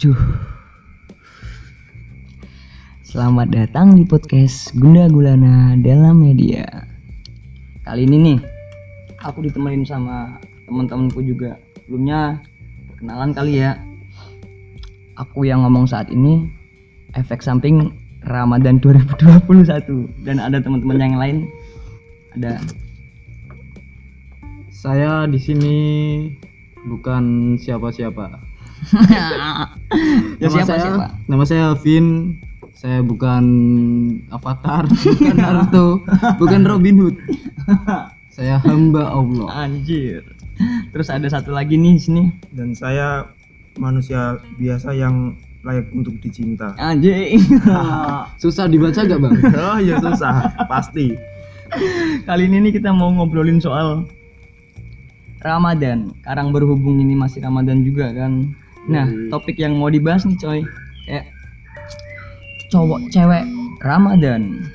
Cuh. Selamat datang di podcast Gunda Gulana dalam media. Kali ini nih, aku ditemenin sama teman-temanku juga. Sebelumnya perkenalan kali ya. Aku yang ngomong saat ini efek samping Ramadan 2021 dan ada teman-teman yang lain. Ada Saya di sini bukan siapa-siapa. Ya siapa saya, siapa? Nama saya Vin. Saya bukan Avatar, bukan Naruto, bukan Robin Hood. Saya hamba Allah. Anjir. Terus ada satu lagi nih di sini. dan saya manusia biasa yang layak untuk dicinta. Anjir. Susah dibaca gak bang? Oh iya susah, pasti. Kali ini nih kita mau ngobrolin soal Ramadan. Sekarang berhubung ini masih Ramadan juga kan. Nah, topik yang mau dibahas nih coy. Kayak cowok cewek Ramadan.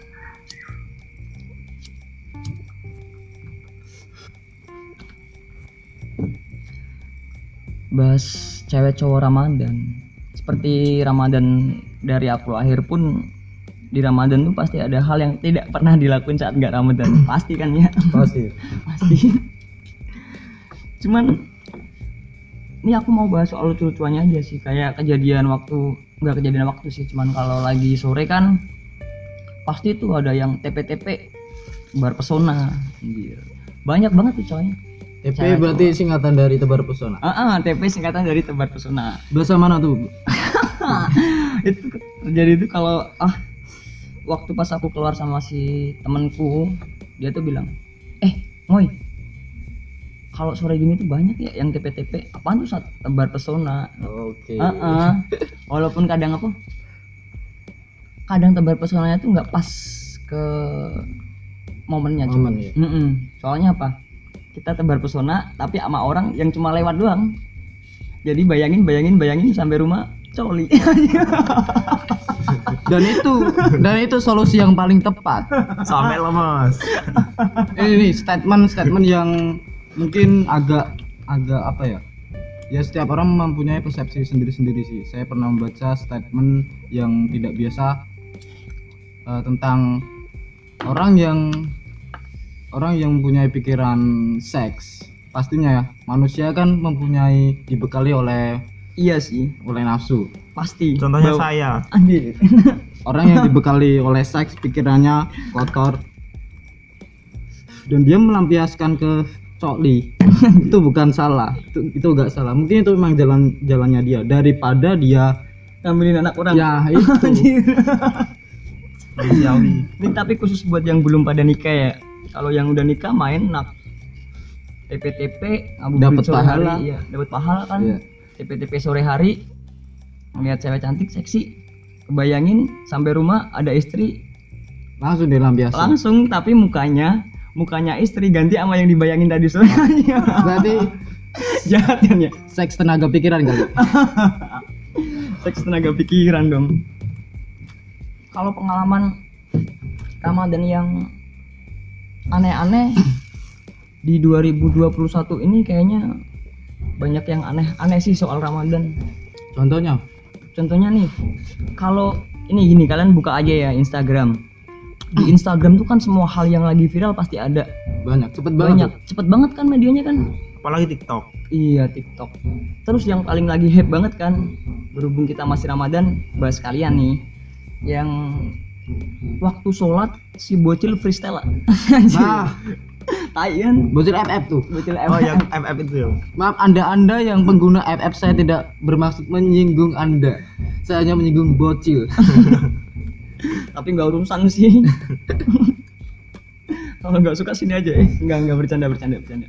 Bahas cewek cowok Ramadan. Seperti Ramadan dari aku lahir pun di Ramadan tuh pasti ada hal yang tidak pernah dilakuin saat nggak Ramadan. Pasti kan ya? Pasti. pasti cuman ini aku mau bahas soal lucu-lucuannya aja sih kayak kejadian waktu nggak kejadian waktu sih cuman kalau lagi sore kan pasti tuh ada yang TP-TP bar pesona banyak banget tuh coy TP Cewek berarti singkatan dari tebar pesona. ah ah, TP singkatan dari tebar pesona Bahasa mana tuh? itu terjadi itu kalau ah waktu pas aku keluar sama si temenku dia tuh bilang eh ngoy kalau sore gini tuh banyak ya yang TP-TP apaan tuh saat tebar pesona Oke. Ah, ah. walaupun kadang apa kadang tebar pesonanya tuh nggak pas ke momennya. Momen, ya. Mm-mm. soalnya apa kita tebar pesona tapi sama orang yang cuma lewat doang jadi bayangin bayangin bayangin sampai rumah coli Dan itu dan itu solusi yang paling tepat. Sampai lemas. ini nih statement statement yang mungkin agak agak apa ya? Ya setiap orang mempunyai persepsi sendiri-sendiri sih. Saya pernah membaca statement yang tidak biasa eh, tentang orang yang orang yang mempunyai pikiran seks. Pastinya ya manusia kan mempunyai dibekali oleh iya sih. oleh nafsu. Pasti. Contohnya Bau- saya. anjir. Orang yang dibekali oleh seks pikirannya kotor. Dan dia melampiaskan ke cokli itu bukan salah. Itu itu gak salah. Mungkin itu memang jalan jalannya dia. Daripada dia ngambilin anak orang. Ya itu. Ini tapi khusus buat yang belum pada nikah ya. Kalau yang udah nikah main nak TP-TP ngabuburit Dapat sore pahala. hari, iya, dapat pahala kan. TP-TP sore hari. Melihat cewek cantik seksi. Kebayangin sampai rumah ada istri. Langsung dilampiaskan langsung tapi mukanya mukanya istri ganti sama yang dibayangin tadi sore. berarti Jahat kan ya. seks tenaga pikiran kali Seks tenaga pikiran dong. Kalau pengalaman Ramadan yang aneh-aneh di 2021 ini kayaknya banyak yang aneh-aneh sih soal Ramadan. contohnya Contohnya nih, kalau ini gini kalian buka aja ya Instagram. Di Instagram tuh kan semua hal yang lagi viral pasti ada. banyak cepet banget Banyak, cepet banget kan medianya kan. Apalagi TikTok. Iya TikTok. Terus yang paling lagi hype banget kan, berhubung kita masih Ramadan, bahas kalian nih, yang waktu sholat si bocil freestyle. Nah Tai kan? bocil FF tuh Bocil Oh FF. yang FF itu. ya? maaf anda anda yang pengguna FF saya tidak bermaksud menyinggung anda saya hanya menyinggung bocil Tapi nggak urusan sih. Kalau nggak suka sini aja eh. Nggak nggak bercanda bercanda bercanda.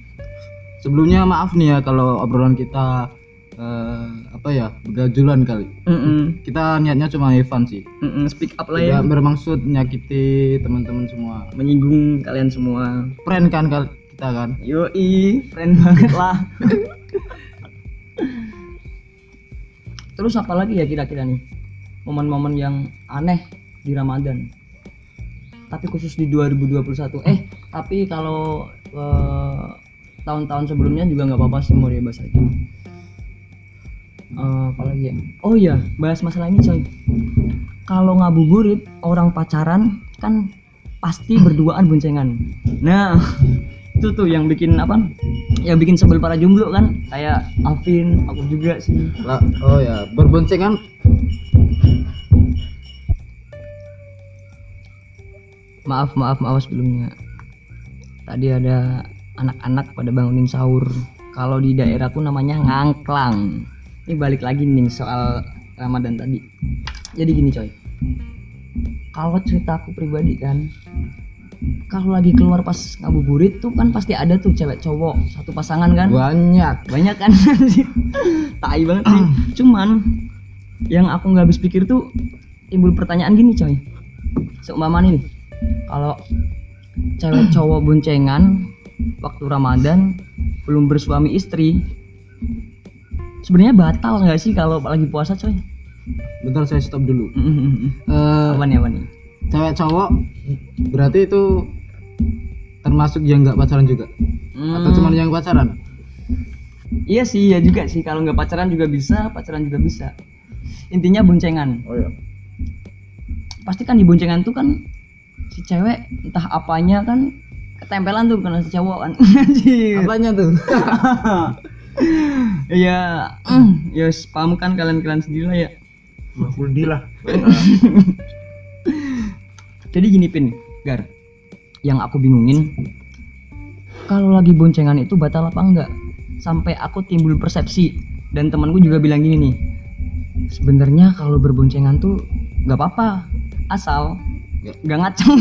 sebelumnya maaf nih ya kalau obrolan kita eh, apa ya begajulan kali Mm-mm. kita niatnya cuma Evan sih Mm-mm, Speak up lah ya. bermaksud menyakiti teman-teman semua Menyinggung kalian semua. friend kan kita kan Yoi, keren banget lah. Terus apa lagi ya kira-kira nih? Momen-momen yang aneh di Ramadan. Tapi khusus di 2021. Eh, tapi kalau eh, tahun-tahun sebelumnya juga nggak apa-apa sih mau dibahas lagi. Eh, apa lagi ya? Oh iya bahas masalah ini coy. Kalau ngabuburit orang pacaran kan pasti berduaan boncengan. Nah itu tuh yang bikin apa? Yang bikin sebel para jomblo kan? Kayak Alvin aku juga sih. Oh ya, berboncengan maaf maaf maaf sebelumnya. Tadi ada anak-anak pada bangunin sahur. Kalau di daerahku namanya ngangklang. Ini balik lagi nih soal Ramadan tadi. Jadi gini coy. Kalau ceritaku pribadi kan kalau lagi keluar pas ngabuburit tuh kan pasti ada tuh cewek cowok satu pasangan kan. Banyak. banyak kan? Tai banget sih. Cuman yang aku nggak habis pikir tuh timbul pertanyaan gini coy. Seumpama nih kalau cewek cowok boncengan waktu Ramadan belum bersuami istri sebenarnya batal nggak sih kalau lagi puasa coy? Bentar saya stop dulu. Eh, apa nih apa nih? cewek cowok berarti itu termasuk yang nggak pacaran juga? Atau Hmm, cuma yang pacaran? iya sih ya juga sih. Kalau nggak pacaran juga bisa pacaran juga bisa. Intinya boncengan. Oh ya. pasti kan di boncengan tuh kan si cewek entah apanya kan ketempelan tuh karena si cowok kan. Anjir Apanya tuh? ya mm, ya paham kan kalian kalian sendiri lah ya. Lah. Jadi gini pin gar. Yang aku bingungin kalau lagi boncengan itu batal apa enggak? Sampai aku timbul persepsi. Dan temanku juga bilang gini nih sebenarnya kalau berboncengan tuh nggak apa-apa asal Nggak. nggak ngaceng.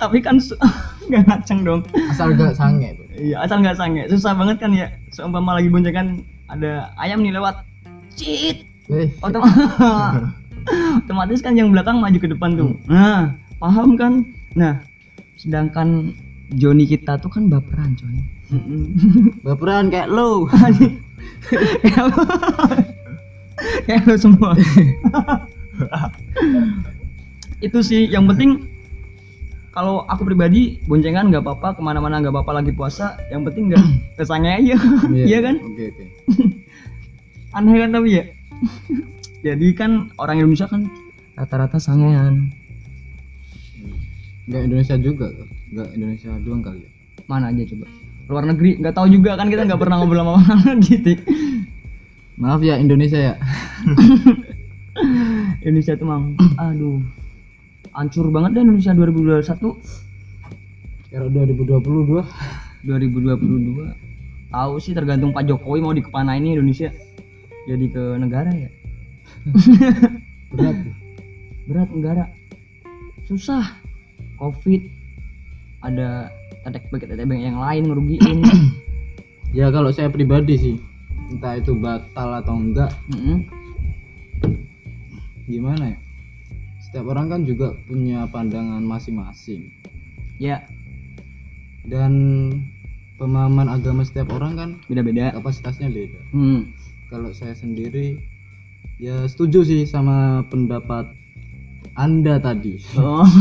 Tapi kan nggak ngaceng dong. Asal gak sange tuh. iya asal nggak sange. Susah banget kan ya. Seumpama lagi boncengan ada ayam nih lewat. Cit. Eh, otomatis otomatis kan yang belakang maju ke depan tuh. Nah paham kan? Nah sedangkan Joni kita tuh kan baperan coy baperan kayak lo. kayak lo. Kayak lo semua itu sih yang penting kalau aku pribadi boncengan nggak apa-apa ke mana-mana nggak apa-apa lagi puasa yang penting nggak kesange aja iya kan Oke, oke. aneh kan tapi ya jadi kan orang Indonesia kan rata-rata sangean Enggak Indonesia juga kok. Enggak Indonesia doang kali ya. mana aja coba luar negeri nggak tahu juga kan kita nggak pernah ngobrol sama orang gitu Maaf ya Indonesia ya. Indonesia tuh mang. Aduh. Hancur banget deh Indonesia 2021 Era 2022 2022 tahu sih tergantung Pak Jokowi mau dikepanain ini Indonesia jadi ke negara ya? Berat. berat negara. Susah. Covid. Ada tetek bagi tetek yang lain ngerugiin. Ya kalau saya pribadi sih entah itu batal atau enggak Mm-mm. Gimana ya? Setiap orang kan juga punya pandangan masing-masing. Ya. Dan pemahaman agama setiap orang kan beda-beda. kapasitasnya beda. Hmm. kalau saya sendiri ya setuju sih sama pendapat anda tadi. Oh.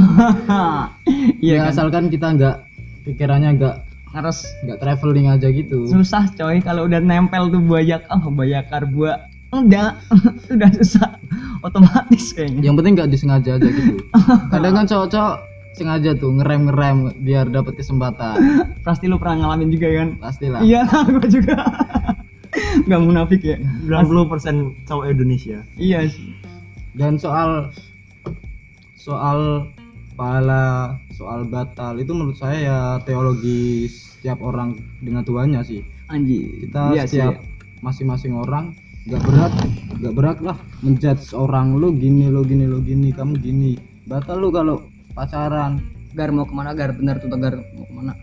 Iya ya kan? asalkan kita nggak pikirannya nggak harus nggak traveling aja gitu. susah coy. Kalau udah nempel tuh buaya oh buaya karbua. Udah udah susah otomatis kayaknya. Yang penting nggak disengaja aja gitu. Kadang kan cowok-cowok sengaja tuh ngerem ngerem biar dapat kesempatan. Pasti lu pernah ngalamin juga kan? Pastilah. Iya gua juga. Nggak munafik ya? 90% cowok Indonesia? Iya sih. Dan soal soal pahala soal batal itu menurut saya ya teologi setiap orang dengan Tuhannya sih. Anjir. Kita iya setiap masing-masing orang nggak berat nggak berat lah menjudge orang. Lu gini lu gini lu gini kamu gini. Batal lu kalau pacaran. Gar mau ke mana gar? Bener tuh gar. Mau ke mana?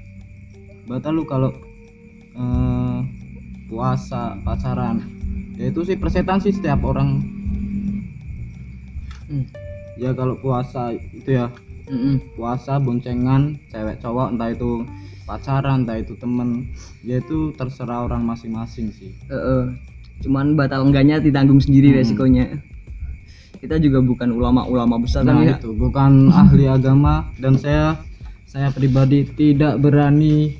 Batal lu kalau eh, puasa pacaran. Ya itu sih persetan sih setiap orang. Hmm. ya kalau puasa itu ya. Mm-mm. puasa boncengan cewek cowok entah itu pacaran entah itu temen. Ya itu terserah orang masing-masing sih. Eh. Cuman batal enggaknya ditanggung sendiri Hmm. resikonya. Kita juga bukan ulama-ulama besar nah kan ya. itu bukan ahli agama. Dan saya saya pribadi tidak berani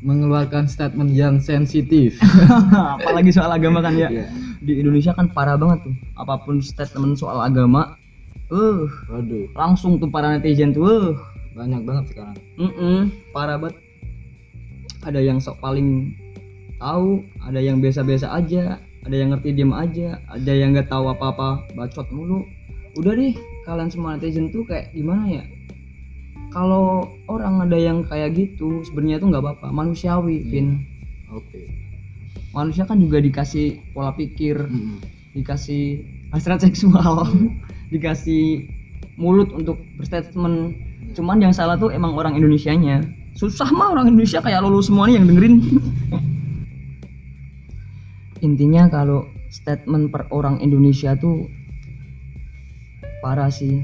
mengeluarkan statement yang sensitif. apalagi soal agama kan ya. Iya. di Indonesia kan parah banget tuh. Apa pun statement soal agama uh Waduh, langsung tuh para netizen tuh uh. Banyak banget sekarang. Mm-mm, parah banget. Ada yang sok paling tahu ada yang biasa-biasa aja ada yang ngerti diem aja. Ada yang nggak tahu apa-apa bacot mulu. Udah deh kalian semua netizen tuh kayak gimana ya? Kalau orang ada yang kayak gitu sebenarnya tuh nggak apa-apa. Manusiawi Vin. Oke. manusia kan juga dikasih pola pikir Mm-mm. dikasih hasrat seksual dikasih mulut untuk berstatement. Cuman yang salah tuh emang orang Indonesianya. Susah mah orang Indonesia kayak lulu semua nih yang dengerin intinya kalau statement per orang Indonesia tuh parah sih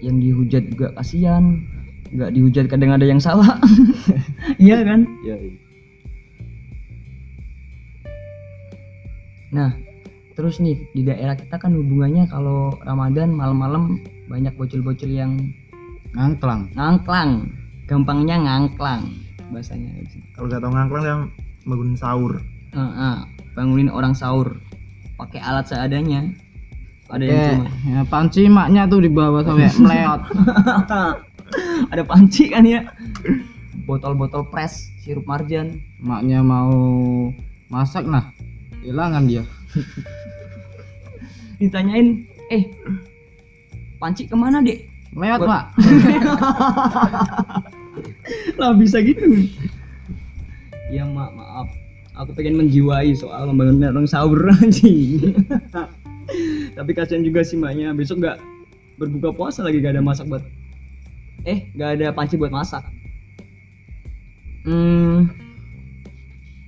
yang dihujat juga kasihan nggak dihujat kadang ada yang salah iya kan Iya, iya. Nah, terus nih di daerah kita kan hubungannya kalau Ramadan malam-malam banyak bocil-bocil yang Ngangklang. ngangklang. Gampangnya ngangklang bahasanya. kalau nggak tahu ngangklang yang bangun sahur Heeh, bangunin orang sahur pakai alat seadanya. Ada yang Kayak cuma ya, panci maknya tuh di bawah sampai meleot. ada panci kan ya. Botol-botol pres sirup marjan. Maknya mau masak nah hilangan dia. Ditanyain, "Eh, panci ke mana, Dek?" Meleot, Mak. lah bisa gitu ya ma maaf aku pengen menjiwai soal membangun orang sahur anjing. Tapi kasihan juga sih maknya besok nggak berbuka puasa lagi gak ada masak buat eh nggak ada panci buat masak. Hmm.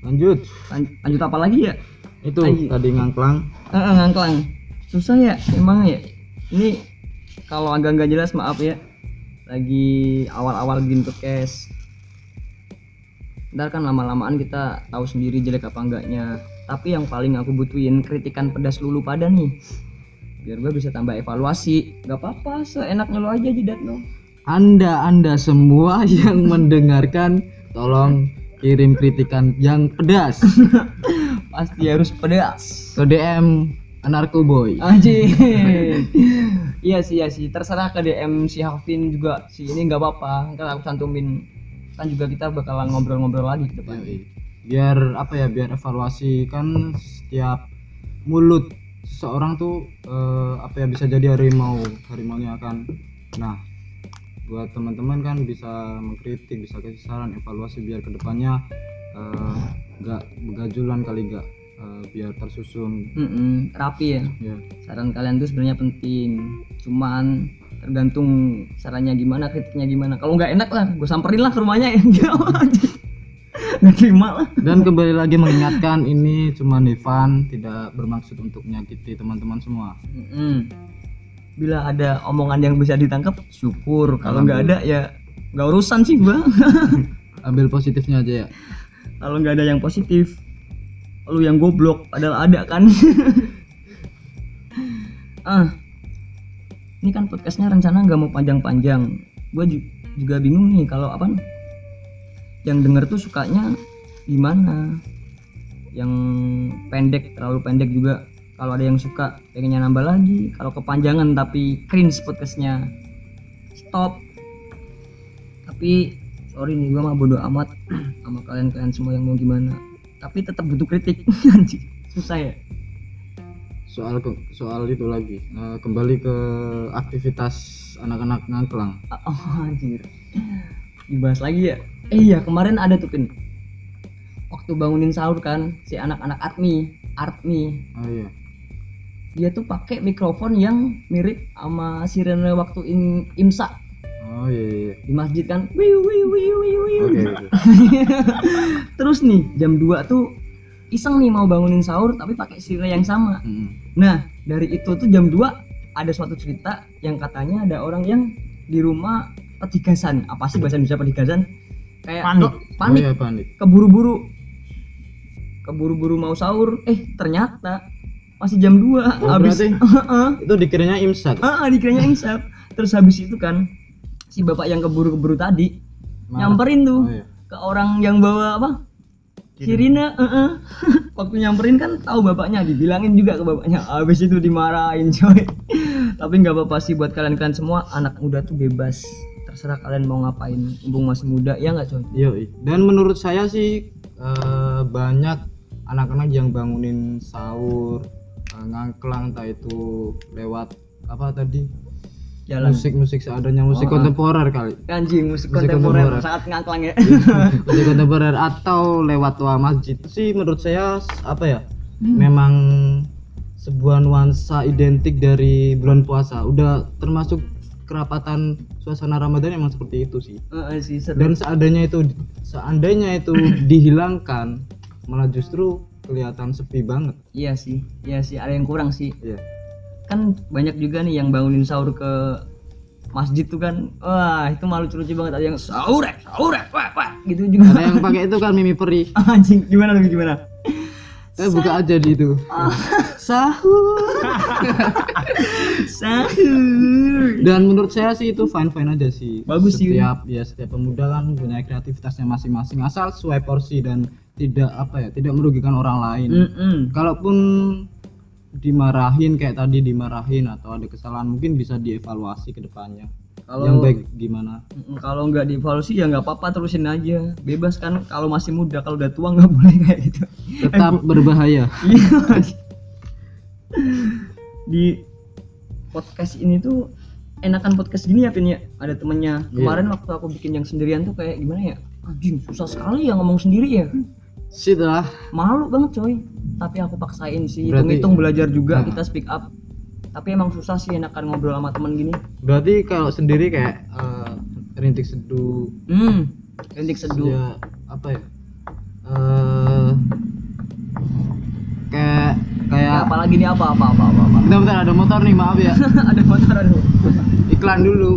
Lanjut. lan- lanjut apa lagi ya? Itu tadi ngangklang. Eh, eh, ngangklang. Susah ya emang ya. Ini kalau agak nggak jelas maaf ya. Lagi awal-awal bikin podcast ntar kan lama-lamaan kita tahu sendiri jelek apa enggaknya. Tapi yang paling aku butuhin kritikan pedas lulu pada nih biar gue bisa tambah evaluasi. Nggak apa-apa seenaknya lo aja jidat lo. Anda Anda semua yang mendengarkan tolong kirim kritikan yang pedas. Pasti harus pedas. Ke DM Anarko Boy. Anjing. iya sih ya sih. Terserah ke DM si Hafin juga. Si ini nggak apa-apa. Ntar aku cantumin kan juga kita bakalan ngobrol-ngobrol lagi ke depan. Biar apa ya? Biar evaluasi kan setiap mulut seseorang tuh eh, apa ya bisa jadi harimau harimaunya kan. Nah buat teman-teman kan bisa mengkritik bisa kasih saran evaluasi biar ke depannya eh, nggak begajulan kali nggak eh, biar tersusun Mm-mm, rapi ya ya saran kalian tuh sebenarnya penting cuman tergantung sarannya gimana kritiknya gimana. Kalau nggak enak lah gue samperin lah ke rumahnya. Ya nggak terima lah. Dan kembali lagi mengingatkan ini cuma Ivan tidak bermaksud untuk menyakiti teman-teman semua. Mm-mm. bila ada omongan yang bisa ditangkap syukur. Kalau nggak ada ya nggak urusan sih gua. Ambil positifnya aja ya. Kalau nggak ada yang positif lu yang goblok padahal ada kan. Ah ini kan podcastnya rencana nggak mau panjang-panjang. Gue juga bingung nih kalau apa yang denger tuh sukanya gimana? Yang pendek terlalu pendek juga. Kalau ada yang suka pengennya nambah lagi. Kalau kepanjangan tapi cringe podcastnya. Stop. Tapi sorry nih gua mah bodo amat sama kalian-kalian semua yang mau gimana. Tapi tetap butuh kritik. Susah ya soal soal itu lagi. Eh, kembali ke aktivitas anak-anak ngangklang oh anjir. Dibahas lagi ya? Eh iya kemarin ada tuh Pin waktu bangunin sahur kan si anak-anak admi artmi. Oh iya. Dia tuh pakai mikrofon yang mirip sama sirene waktu in, imsak oh iya iya, iya. Di masjid kan wiu wiu wiu wiu wiu. Oke oke. Terus nih jam 2 tuh iseng nih mau bangunin sahur tapi pakai sirene yang sama Mm-mm. Nah, dari itu tuh jam 2 ada suatu cerita yang katanya ada orang yang di rumah petigasan. Apa sih bahasa Indonesia petigasan? Kayak Panik. panik, oh iya panik keburu-buru. Keburu-buru mau sahur, eh ternyata masih jam 2 Oh, habis itu dikiranya imsak Heeh, dikiranya insaf. Terus habis itu kan si bapak yang keburu-keburu tadi Marah. nyamperin tuh. oh iya ke orang yang bawa apa sirine heeh. waktu nyamperin kan tahu bapaknya dibilangin juga ke bapaknya. Habis itu dimarahin coy. Tapi nggak apa-apa sih buat kalian. Kalian semua anak muda tuh bebas. Terserah kalian mau ngapain. Mumpung masih muda ya nggak coy? Yoi. Dan menurut saya sih eh, banyak anak-anak yang bangunin sahur eh, ngangklang entah itu lewat apa tadi jalan. Musik-musik seadanya musik Oh, ah. kontemporer kali. Anjing musik, Musik kontemporer kontemporer. saat ngangklang ya. Musik kontemporer atau lewat tua masjid. Sih menurut saya apa ya? Hmm. memang sebuah nuansa identik dari bulan puasa. Udah termasuk kerapatan suasana Ramadan emang seperti itu sih. Heeh sih seru. Dan seadanya itu seandainya itu dihilangkan malah justru kelihatan sepi banget. Iya sih iya sih. Ada yang kurang sih. Iya. Kan banyak juga nih yang bangunin sahur ke masjid tuh kan. Wah itu malu lucu banget. Ada yang sahur ya sahur ya wah wah gitu juga. Ada yang pakai itu kan mimi peri. Anjing gimana dong gimana? Eh buka aja di itu. Sahur. Sahur. Dan menurut saya sih itu fine fine aja sih. Bagus sih. setiap ya setiap pemuda kan punya kreativitasnya masing-masing. Asal sesuai porsi dan tidak apa ya tidak merugikan orang lain. Mm-mm. kalaupun dimarahin kayak tadi dimarahin atau ada kesalahan mungkin bisa dievaluasi ke depannya. Kalau- yang baik gimana? Kalau nggak dievaluasi ya nggak apa-apa terusin aja. Bebas kan kalau masih muda kalau udah tua nggak boleh kayak gitu. Tetap berbahaya. Iya. di podcast ini tuh enakan podcast gini ya Pin ya. Ada temennya. Iya. kemarin waktu aku bikin yang sendirian tuh kayak gimana ya? Anjing susah sekali ya ngomong sendiri ya Shit lah. Malu banget coy. Tapi aku paksain sih hitung-hitung belajar juga Nah. kita speak up. Tapi emang susah sih enakan ngobrol sama temen gini. Berarti kalau sendiri kayak eh, rintik seduh. Hmm rintik seduh. Ya apa ya? Eh kayak ya, kayak apalagi nih apa apa apa apa, apa. bentar bentar ada motor nih maaf ya. Ada motor aduh. Iklan dulu.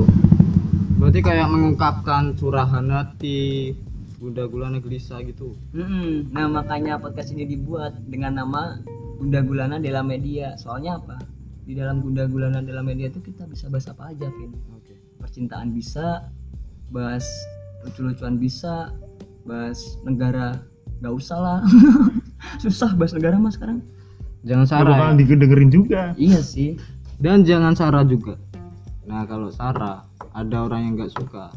Berarti kayak mengungkapkan curahan hati bunda gulana gelisah gitu Mm-mm. Nah makanya podcast ini dibuat dengan nama Gunda Gulana Della Media. Soalnya apa? Di dalam Gunda Gulana Della Media itu kita bisa bahas apa aja, Vin. oke Percintaan bisa, bahas lucu-lucuan bisa, bahas negara nggak usah lah. Susah bahas negara mas sekarang. jangan Sarah bakalan ya. didengerin juga. Iya sih. dan jangan Sarah juga nah kalau Sarah ada orang yang nggak suka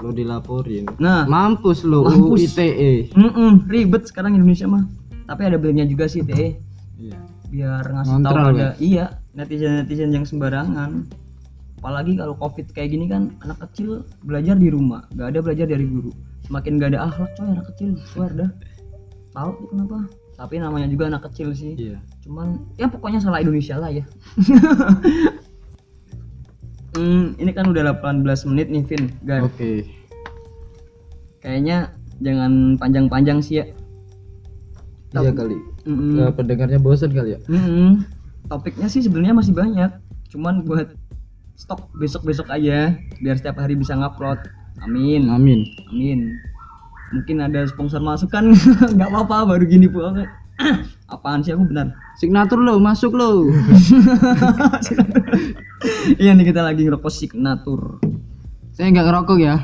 lo dilaporin. Nah, mampus lo Mampus. UU ITE mm-mm, ribet sekarang Indonesia mah. Tapi ada baiknya juga sih, TE. iya. Biar ngasih tahu Ngontrol, pada iya netizen netizen yang sembarangan. Apalagi kalau covid kayak gini kan anak kecil belajar di rumah. Gak ada belajar dari guru. Semakin gak ada akhlak coy anak kecil. Keluar dah. Tahu tuh kenapa. Tapi namanya juga anak kecil sih. Iya. Cuman ya pokoknya salah Indonesia lah ya hmm, ini kan udah 18 menit nih Vin oke kayaknya jangan panjang-panjang sih ya iya kali Mm-mm. Eh, pendengarnya bosan kali ya Mm-mm. Topiknya sih sebenarnya masih banyak, cuman buat stok besok-besok aja biar setiap hari bisa ngupload. Amin, amin amin. Mungkin ada sponsor masukan, nggak apa-apa baru gini pun. Apaan sih aku benar? signatur lo masuk lo iya nih kita lagi ngerokok signatur. saya nggak ngerokok ya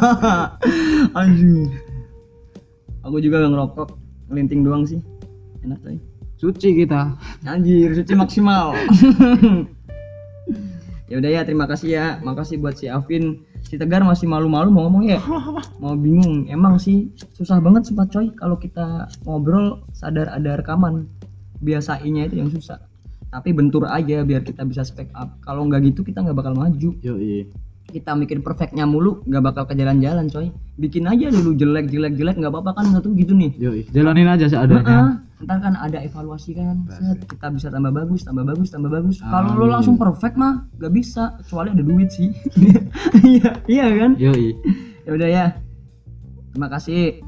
Anjing. Aku juga gak ngerokok, ngelinting doang sih. Enak coy. suci kita Anjir, suci maksimal. ya udah ya, terima kasih ya. Makasih buat si Afin. Si Tegar masih malu-malu mau ngomong ya. Mau bingung. Emang sih susah banget sempat coy kalau kita ngobrol sadar ada rekaman. Biasainnya itu yang susah. Tapi bentur aja biar kita bisa speak up. Kalau nggak gitu kita nggak bakal maju. yo Kita bikin perfectnya mulu nggak bakal ke jalan-jalan coy. Bikin aja dulu jelek jelek jelek nggak apa-apa kan satu gitu nih. yo jalanin aja seadanya Heeh. Ntar kan ada evaluasi kan, set, kita bisa tambah bagus, tambah bagus, tambah bagus. Kalau lo langsung perfect mah gak bisa, kecuali ada duit sih. Iya, iya kan? yo Ya udah ya. Terima kasih.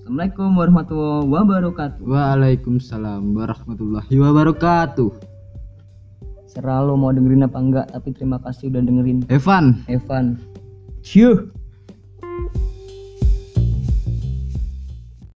Assalamualaikum warahmatullahi wabarakatuh. Waalaikumsalam warahmatullahi wabarakatuh Lo mau dengerin apa enggak, tapi terima kasih udah dengerin. Evan Evan. Ciu.